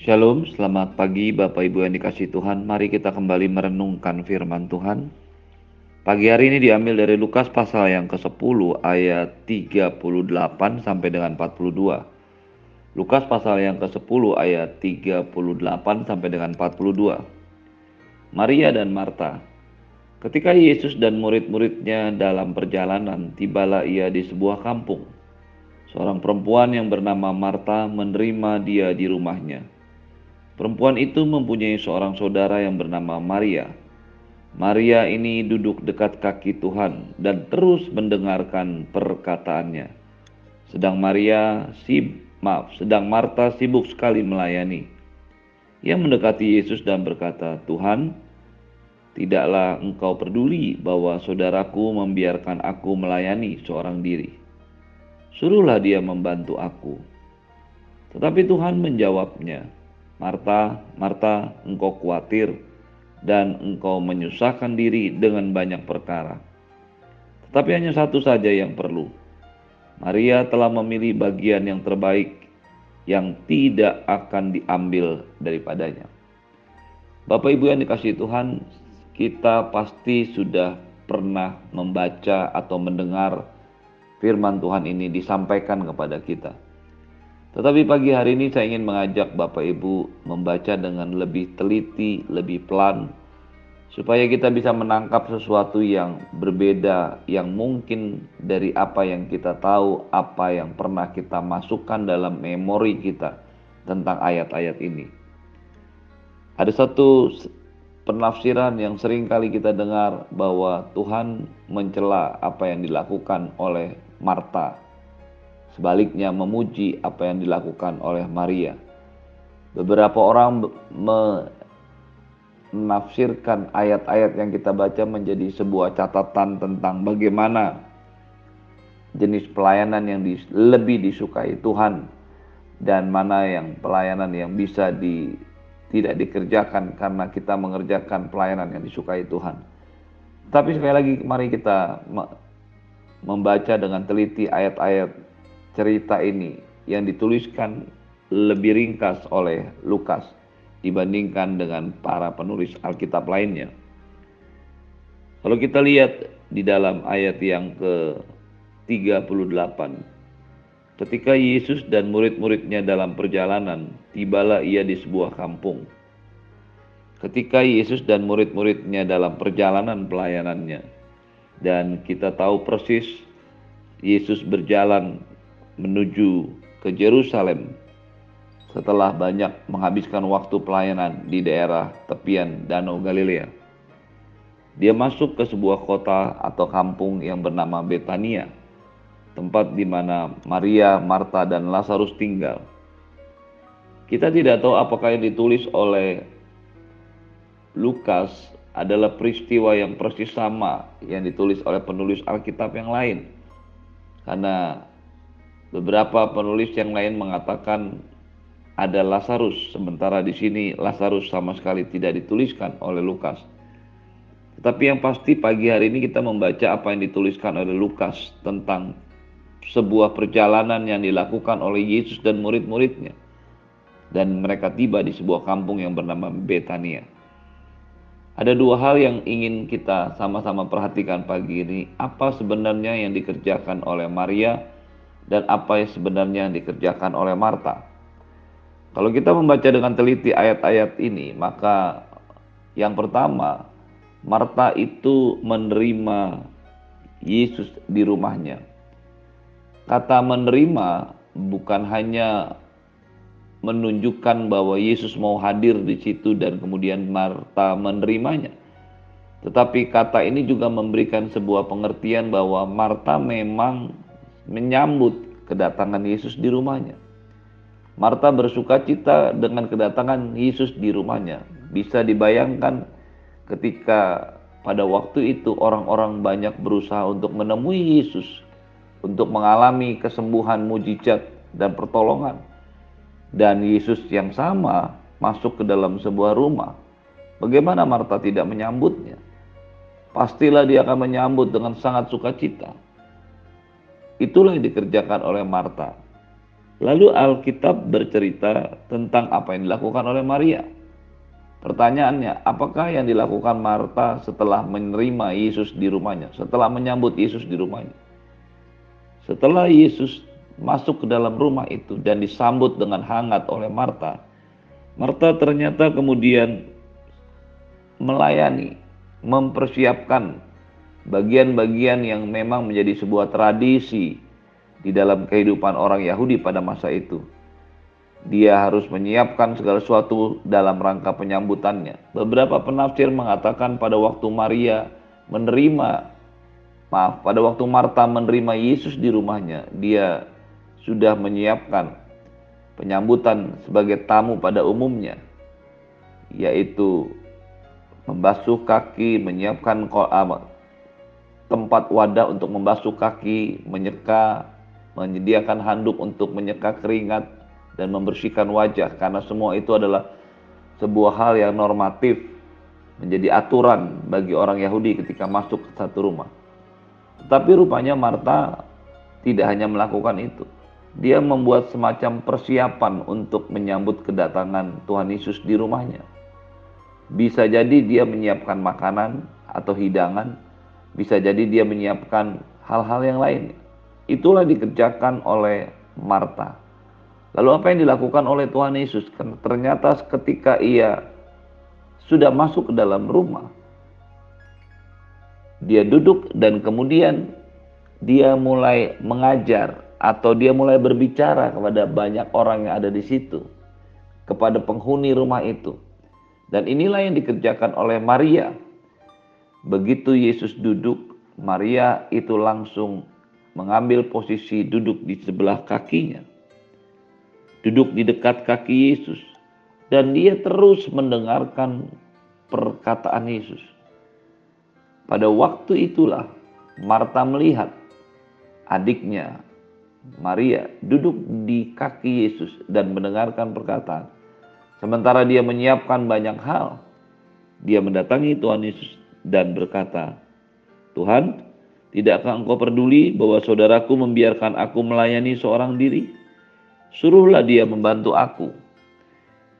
Shalom, selamat pagi Bapak Ibu yang dikasih Tuhan. Mari kita kembali merenungkan firman Tuhan. Pagi hari ini diambil dari Lukas pasal yang ke-10 ayat 38 sampai dengan 42. Lukas pasal yang ke-10 ayat 38 sampai dengan 42. Maria dan Marta. Ketika Yesus dan murid-muridnya dalam perjalanan, tibalah ia di sebuah kampung. Seorang perempuan yang bernama Marta menerima dia di rumahnya. Perempuan itu mempunyai seorang saudara yang bernama Maria. Maria ini duduk dekat kaki Tuhan dan terus mendengarkan perkataannya. Sedang Maria sib, maaf, sedang Marta sibuk sekali melayani. Ia mendekati Yesus dan berkata, "Tuhan, tidaklah engkau peduli bahwa saudaraku membiarkan aku melayani seorang diri. Suruhlah dia membantu aku." Tetapi Tuhan menjawabnya, Marta, Marta, engkau khawatir dan engkau menyusahkan diri dengan banyak perkara. Tetapi hanya satu saja yang perlu. Maria telah memilih bagian yang terbaik yang tidak akan diambil daripadanya. Bapak Ibu yang dikasih Tuhan, kita pasti sudah pernah membaca atau mendengar firman Tuhan ini disampaikan kepada kita. Tetapi pagi hari ini saya ingin mengajak Bapak Ibu membaca dengan lebih teliti, lebih pelan, supaya kita bisa menangkap sesuatu yang berbeda, yang mungkin dari apa yang kita tahu, apa yang pernah kita masukkan dalam memori kita tentang ayat-ayat ini. Ada satu penafsiran yang sering kali kita dengar bahwa Tuhan mencela apa yang dilakukan oleh Marta sebaliknya memuji apa yang dilakukan oleh Maria. Beberapa orang menafsirkan ayat-ayat yang kita baca menjadi sebuah catatan tentang bagaimana jenis pelayanan yang lebih disukai Tuhan dan mana yang pelayanan yang bisa di, tidak dikerjakan karena kita mengerjakan pelayanan yang disukai Tuhan. Tapi sekali lagi mari kita membaca dengan teliti ayat-ayat cerita ini yang dituliskan lebih ringkas oleh Lukas dibandingkan dengan para penulis Alkitab lainnya. Kalau kita lihat di dalam ayat yang ke-38, ketika Yesus dan murid-muridnya dalam perjalanan, tibalah ia di sebuah kampung. Ketika Yesus dan murid-muridnya dalam perjalanan pelayanannya, dan kita tahu persis Yesus berjalan menuju ke Yerusalem setelah banyak menghabiskan waktu pelayanan di daerah tepian Danau Galilea. Dia masuk ke sebuah kota atau kampung yang bernama Betania, tempat di mana Maria, Marta, dan Lazarus tinggal. Kita tidak tahu apakah yang ditulis oleh Lukas adalah peristiwa yang persis sama yang ditulis oleh penulis Alkitab yang lain. Karena Beberapa penulis yang lain mengatakan ada Lazarus, sementara di sini Lazarus sama sekali tidak dituliskan oleh Lukas. Tetapi yang pasti pagi hari ini kita membaca apa yang dituliskan oleh Lukas tentang sebuah perjalanan yang dilakukan oleh Yesus dan murid-muridnya. Dan mereka tiba di sebuah kampung yang bernama Betania. Ada dua hal yang ingin kita sama-sama perhatikan pagi ini. Apa sebenarnya yang dikerjakan oleh Maria dan apa yang sebenarnya yang dikerjakan oleh Marta. Kalau kita membaca dengan teliti ayat-ayat ini, maka yang pertama, Marta itu menerima Yesus di rumahnya. Kata menerima bukan hanya menunjukkan bahwa Yesus mau hadir di situ dan kemudian Marta menerimanya. Tetapi kata ini juga memberikan sebuah pengertian bahwa Marta memang menyambut kedatangan Yesus di rumahnya. Marta bersuka cita dengan kedatangan Yesus di rumahnya. Bisa dibayangkan ketika pada waktu itu orang-orang banyak berusaha untuk menemui Yesus, untuk mengalami kesembuhan mujizat dan pertolongan. Dan Yesus yang sama masuk ke dalam sebuah rumah. Bagaimana Marta tidak menyambutnya? Pastilah dia akan menyambut dengan sangat sukacita. Itulah yang dikerjakan oleh Marta. Lalu Alkitab bercerita tentang apa yang dilakukan oleh Maria. Pertanyaannya, apakah yang dilakukan Marta setelah menerima Yesus di rumahnya, setelah menyambut Yesus di rumahnya? Setelah Yesus masuk ke dalam rumah itu dan disambut dengan hangat oleh Marta, Marta ternyata kemudian melayani, mempersiapkan bagian-bagian yang memang menjadi sebuah tradisi di dalam kehidupan orang Yahudi pada masa itu. Dia harus menyiapkan segala sesuatu dalam rangka penyambutannya. Beberapa penafsir mengatakan pada waktu Maria menerima, maaf, pada waktu Marta menerima Yesus di rumahnya, dia sudah menyiapkan penyambutan sebagai tamu pada umumnya, yaitu membasuh kaki, menyiapkan ah, tempat wadah untuk membasuh kaki, menyeka, menyediakan handuk untuk menyeka keringat dan membersihkan wajah karena semua itu adalah sebuah hal yang normatif menjadi aturan bagi orang Yahudi ketika masuk ke satu rumah. Tetapi rupanya Marta tidak hanya melakukan itu. Dia membuat semacam persiapan untuk menyambut kedatangan Tuhan Yesus di rumahnya. Bisa jadi dia menyiapkan makanan atau hidangan, bisa jadi dia menyiapkan hal-hal yang lain. Itulah dikerjakan oleh Marta. Lalu apa yang dilakukan oleh Tuhan Yesus? Ternyata ketika ia sudah masuk ke dalam rumah, dia duduk dan kemudian dia mulai mengajar atau dia mulai berbicara kepada banyak orang yang ada di situ, kepada penghuni rumah itu. Dan inilah yang dikerjakan oleh Maria. Begitu Yesus duduk, Maria itu langsung mengambil posisi duduk di sebelah kakinya, duduk di dekat kaki Yesus, dan dia terus mendengarkan perkataan Yesus. Pada waktu itulah Marta melihat adiknya Maria duduk di kaki Yesus dan mendengarkan perkataan. Sementara dia menyiapkan banyak hal, dia mendatangi Tuhan Yesus dan berkata, "Tuhan, Tidakkah engkau peduli bahwa saudaraku membiarkan aku melayani seorang diri? Suruhlah dia membantu aku.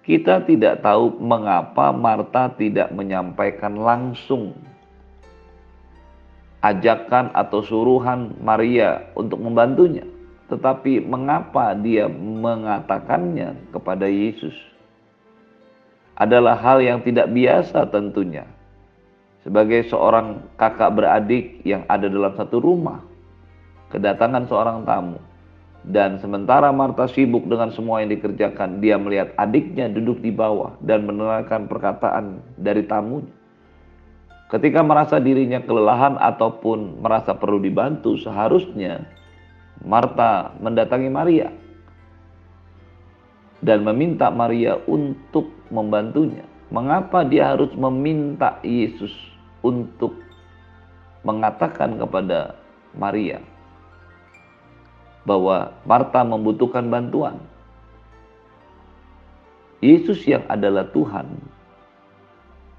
Kita tidak tahu mengapa Marta tidak menyampaikan langsung ajakan atau suruhan Maria untuk membantunya. Tetapi mengapa dia mengatakannya kepada Yesus? Adalah hal yang tidak biasa tentunya sebagai seorang kakak beradik yang ada dalam satu rumah, kedatangan seorang tamu, dan sementara Marta sibuk dengan semua yang dikerjakan, dia melihat adiknya duduk di bawah dan mendengarkan perkataan dari tamunya. Ketika merasa dirinya kelelahan ataupun merasa perlu dibantu, seharusnya Marta mendatangi Maria dan meminta Maria untuk membantunya. Mengapa dia harus meminta Yesus untuk mengatakan kepada Maria bahwa Marta membutuhkan bantuan. Yesus yang adalah Tuhan,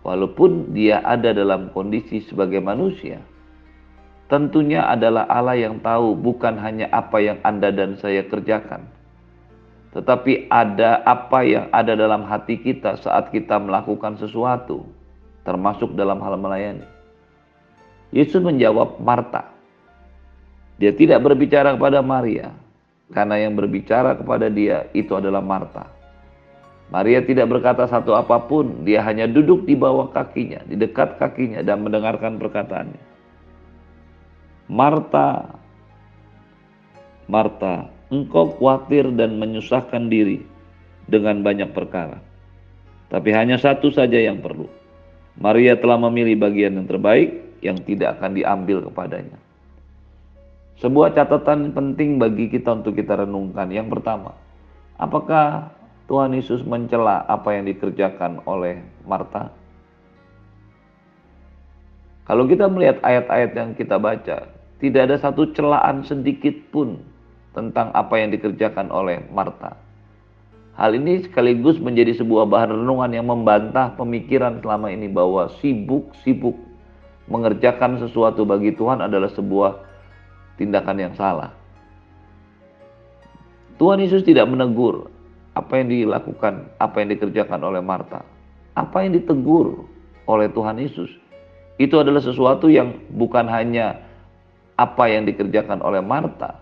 walaupun dia ada dalam kondisi sebagai manusia, tentunya adalah Allah yang tahu bukan hanya apa yang Anda dan saya kerjakan, tetapi ada apa yang ada dalam hati kita saat kita melakukan sesuatu termasuk dalam hal melayani. Yesus menjawab Marta. Dia tidak berbicara kepada Maria, karena yang berbicara kepada dia itu adalah Marta. Maria tidak berkata satu apa pun, dia hanya duduk di bawah kakinya, di dekat kakinya dan mendengarkan perkataannya. Marta, Marta, engkau khawatir dan menyusahkan diri dengan banyak perkara. Tapi hanya satu saja yang perlu. Maria telah memilih bagian yang terbaik yang tidak akan diambil kepadanya. Sebuah catatan penting bagi kita untuk kita renungkan. Yang pertama, apakah Tuhan Yesus mencela apa yang dikerjakan oleh Marta? Kalau kita melihat ayat-ayat yang kita baca, tidak ada satu celaan sedikit pun tentang apa yang dikerjakan oleh Marta. Hal ini sekaligus menjadi sebuah bahan renungan yang membantah pemikiran selama ini bahwa sibuk-sibuk mengerjakan sesuatu bagi Tuhan adalah sebuah tindakan yang salah. Tuhan Yesus tidak menegur apa yang dilakukan, apa yang dikerjakan oleh Marta. Apa yang ditegur oleh Tuhan Yesus itu adalah sesuatu yang bukan hanya apa yang dikerjakan oleh Marta,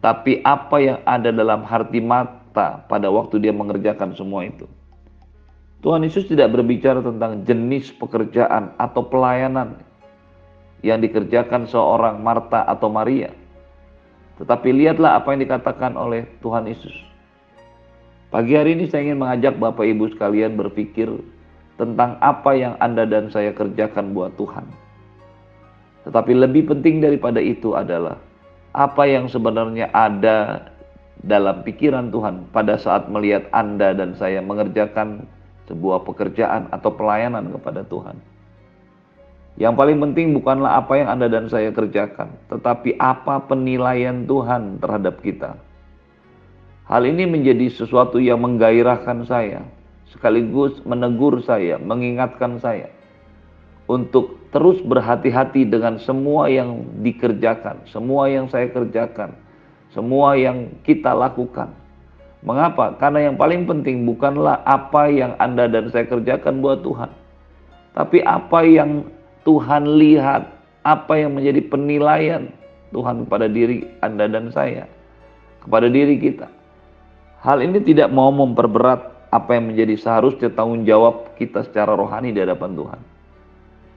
tapi apa yang ada dalam hati Marta pada waktu dia mengerjakan semua itu. Tuhan Yesus tidak berbicara tentang jenis pekerjaan atau pelayanan yang dikerjakan seorang Marta atau Maria tetapi lihatlah apa yang dikatakan oleh Tuhan Yesus. Pagi hari ini saya ingin mengajak Bapak Ibu sekalian berpikir tentang apa yang Anda dan saya kerjakan buat Tuhan. Tetapi lebih penting daripada itu adalah apa yang sebenarnya ada dalam pikiran Tuhan pada saat melihat Anda dan saya mengerjakan sebuah pekerjaan atau pelayanan kepada Tuhan. Yang paling penting bukanlah apa yang Anda dan saya kerjakan, tetapi apa penilaian Tuhan terhadap kita. Hal ini menjadi sesuatu yang menggairahkan saya, sekaligus menegur saya, mengingatkan saya untuk terus berhati-hati dengan semua yang dikerjakan, semua yang saya kerjakan, semua yang kita lakukan. Mengapa? Karena yang paling penting bukanlah apa yang Anda dan saya kerjakan buat Tuhan, tapi apa yang Tuhan lihat apa yang menjadi penilaian Tuhan kepada diri Anda dan saya, kepada diri kita. Hal ini tidak mau memperberat apa yang menjadi seharusnya tanggung jawab kita secara rohani di hadapan Tuhan.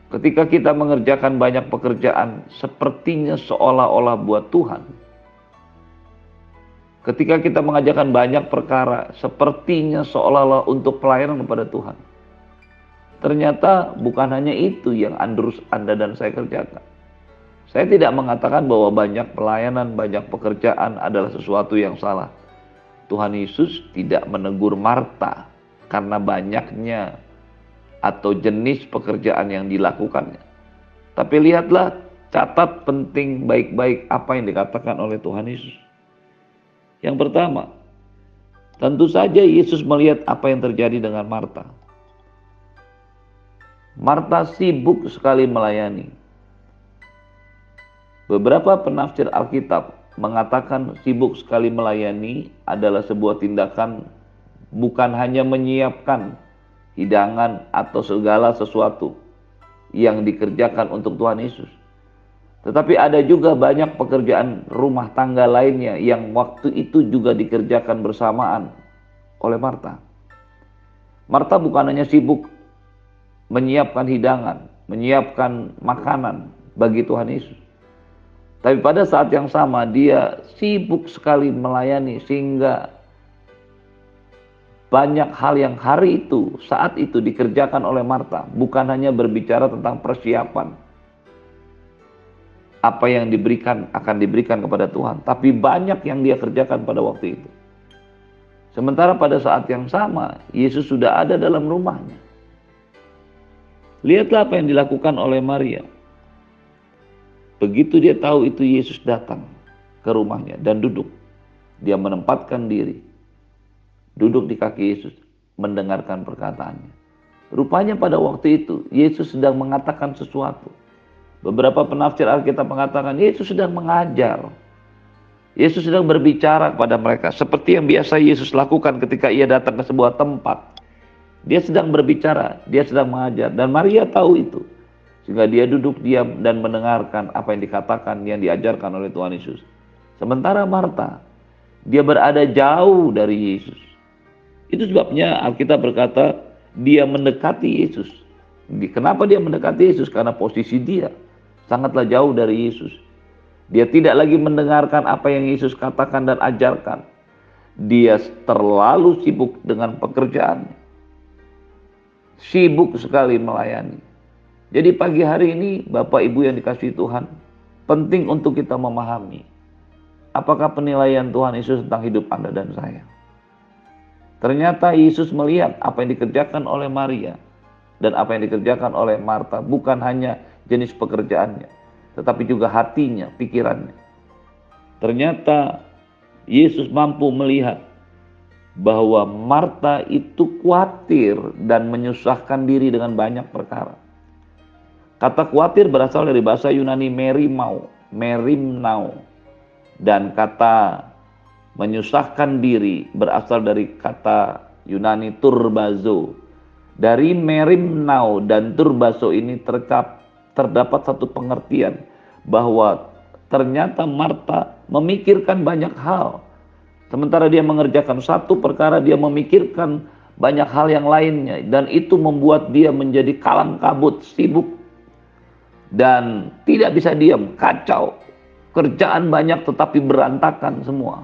Ketika kita mengerjakan banyak pekerjaan, sepertinya seolah-olah buat Tuhan. Ketika kita mengajarkan banyak perkara, sepertinya seolah-olah untuk pelayanan kepada Tuhan Ternyata bukan hanya itu yang Andrus Anda dan saya kerjakan. Saya tidak mengatakan bahwa banyak pelayanan, banyak pekerjaan adalah sesuatu yang salah. Tuhan Yesus tidak menegur Marta karena banyaknya atau jenis pekerjaan yang dilakukannya. Tapi lihatlah, catat penting baik-baik apa yang dikatakan oleh Tuhan Yesus. Yang pertama, tentu saja Yesus melihat apa yang terjadi dengan Marta. Marta sibuk sekali melayani. Beberapa penafsir Alkitab mengatakan sibuk sekali melayani adalah sebuah tindakan bukan hanya menyiapkan hidangan atau segala sesuatu yang dikerjakan untuk Tuhan Yesus. Tetapi ada juga banyak pekerjaan rumah tangga lainnya yang waktu itu juga dikerjakan bersamaan oleh Marta. Marta bukan hanya sibuk menyiapkan hidangan, menyiapkan makanan bagi Tuhan Yesus. Tapi pada saat yang sama dia sibuk sekali melayani sehingga banyak hal yang hari itu, saat itu dikerjakan oleh Marta, bukan hanya berbicara tentang persiapan apa yang diberikan akan diberikan kepada Tuhan, tapi banyak yang dia kerjakan pada waktu itu. Sementara pada saat yang sama, Yesus sudah ada dalam rumahnya. Lihatlah apa yang dilakukan oleh Maria. Begitu dia tahu itu Yesus datang ke rumahnya dan duduk. Dia menempatkan diri. Duduk di kaki Yesus. Mendengarkan perkataannya. Rupanya pada waktu itu Yesus sedang mengatakan sesuatu. Beberapa penafsir Alkitab mengatakan Yesus sedang mengajar. Yesus sedang berbicara kepada mereka seperti yang biasa Yesus lakukan ketika ia datang ke sebuah tempat dia sedang berbicara, dia sedang mengajar dan Maria tahu itu. Sehingga dia duduk diam dan mendengarkan apa yang dikatakan, yang diajarkan oleh Tuhan Yesus. Sementara Marta, dia berada jauh dari Yesus. Itu sebabnya Alkitab berkata dia mendekati Yesus. Kenapa dia mendekati Yesus? Karena posisi dia sangatlah jauh dari Yesus. Dia tidak lagi mendengarkan apa yang Yesus katakan dan ajarkan. Dia terlalu sibuk dengan pekerjaan sibuk sekali melayani. Jadi pagi hari ini Bapak Ibu yang dikasih Tuhan, penting untuk kita memahami apakah penilaian Tuhan Yesus tentang hidup Anda dan saya. Ternyata Yesus melihat apa yang dikerjakan oleh Maria dan apa yang dikerjakan oleh Marta bukan hanya jenis pekerjaannya, tetapi juga hatinya, pikirannya. Ternyata Yesus mampu melihat bahwa Marta itu khawatir dan menyusahkan diri dengan banyak perkara. Kata khawatir berasal dari bahasa Yunani merimau, merimnau. Dan kata menyusahkan diri berasal dari kata Yunani turbazo. Dari merimnau dan turbazo ini terkap, terdapat satu pengertian bahwa ternyata Marta memikirkan banyak hal. Sementara dia mengerjakan satu perkara, dia memikirkan banyak hal yang lainnya. Dan itu membuat dia menjadi kalang kabut, sibuk. Dan tidak bisa diam, kacau. Kerjaan banyak tetapi berantakan semua.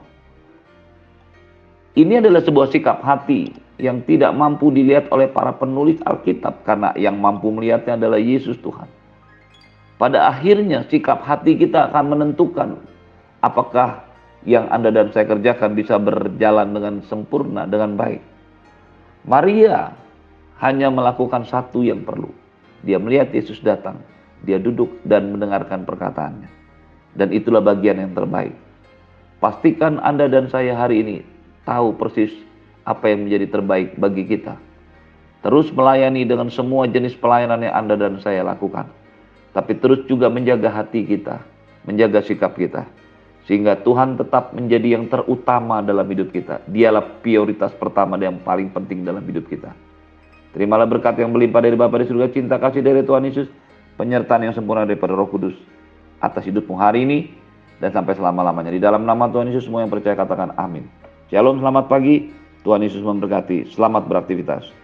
Ini adalah sebuah sikap hati yang tidak mampu dilihat oleh para penulis Alkitab karena yang mampu melihatnya adalah Yesus Tuhan. Pada akhirnya sikap hati kita akan menentukan apakah yang Anda dan saya kerjakan bisa berjalan dengan sempurna, dengan baik. Maria hanya melakukan satu yang perlu. Dia melihat Yesus datang, dia duduk dan mendengarkan perkataannya. Dan itulah bagian yang terbaik. Pastikan Anda dan saya hari ini tahu persis apa yang menjadi terbaik bagi kita. Terus melayani dengan semua jenis pelayanan yang Anda dan saya lakukan. Tapi terus juga menjaga hati kita, menjaga sikap kita. Sehingga Tuhan tetap menjadi yang terutama dalam hidup kita. Dialah prioritas pertama dan yang paling penting dalam hidup kita. Terimalah berkat yang melimpah dari Bapa di surga, cinta kasih dari Tuhan Yesus, penyertaan yang sempurna daripada Roh Kudus atas hidupmu hari ini dan sampai selama-lamanya. Di dalam nama Tuhan Yesus semua yang percaya katakan amin. Shalom, selamat pagi. Tuhan Yesus memberkati. Selamat beraktivitas.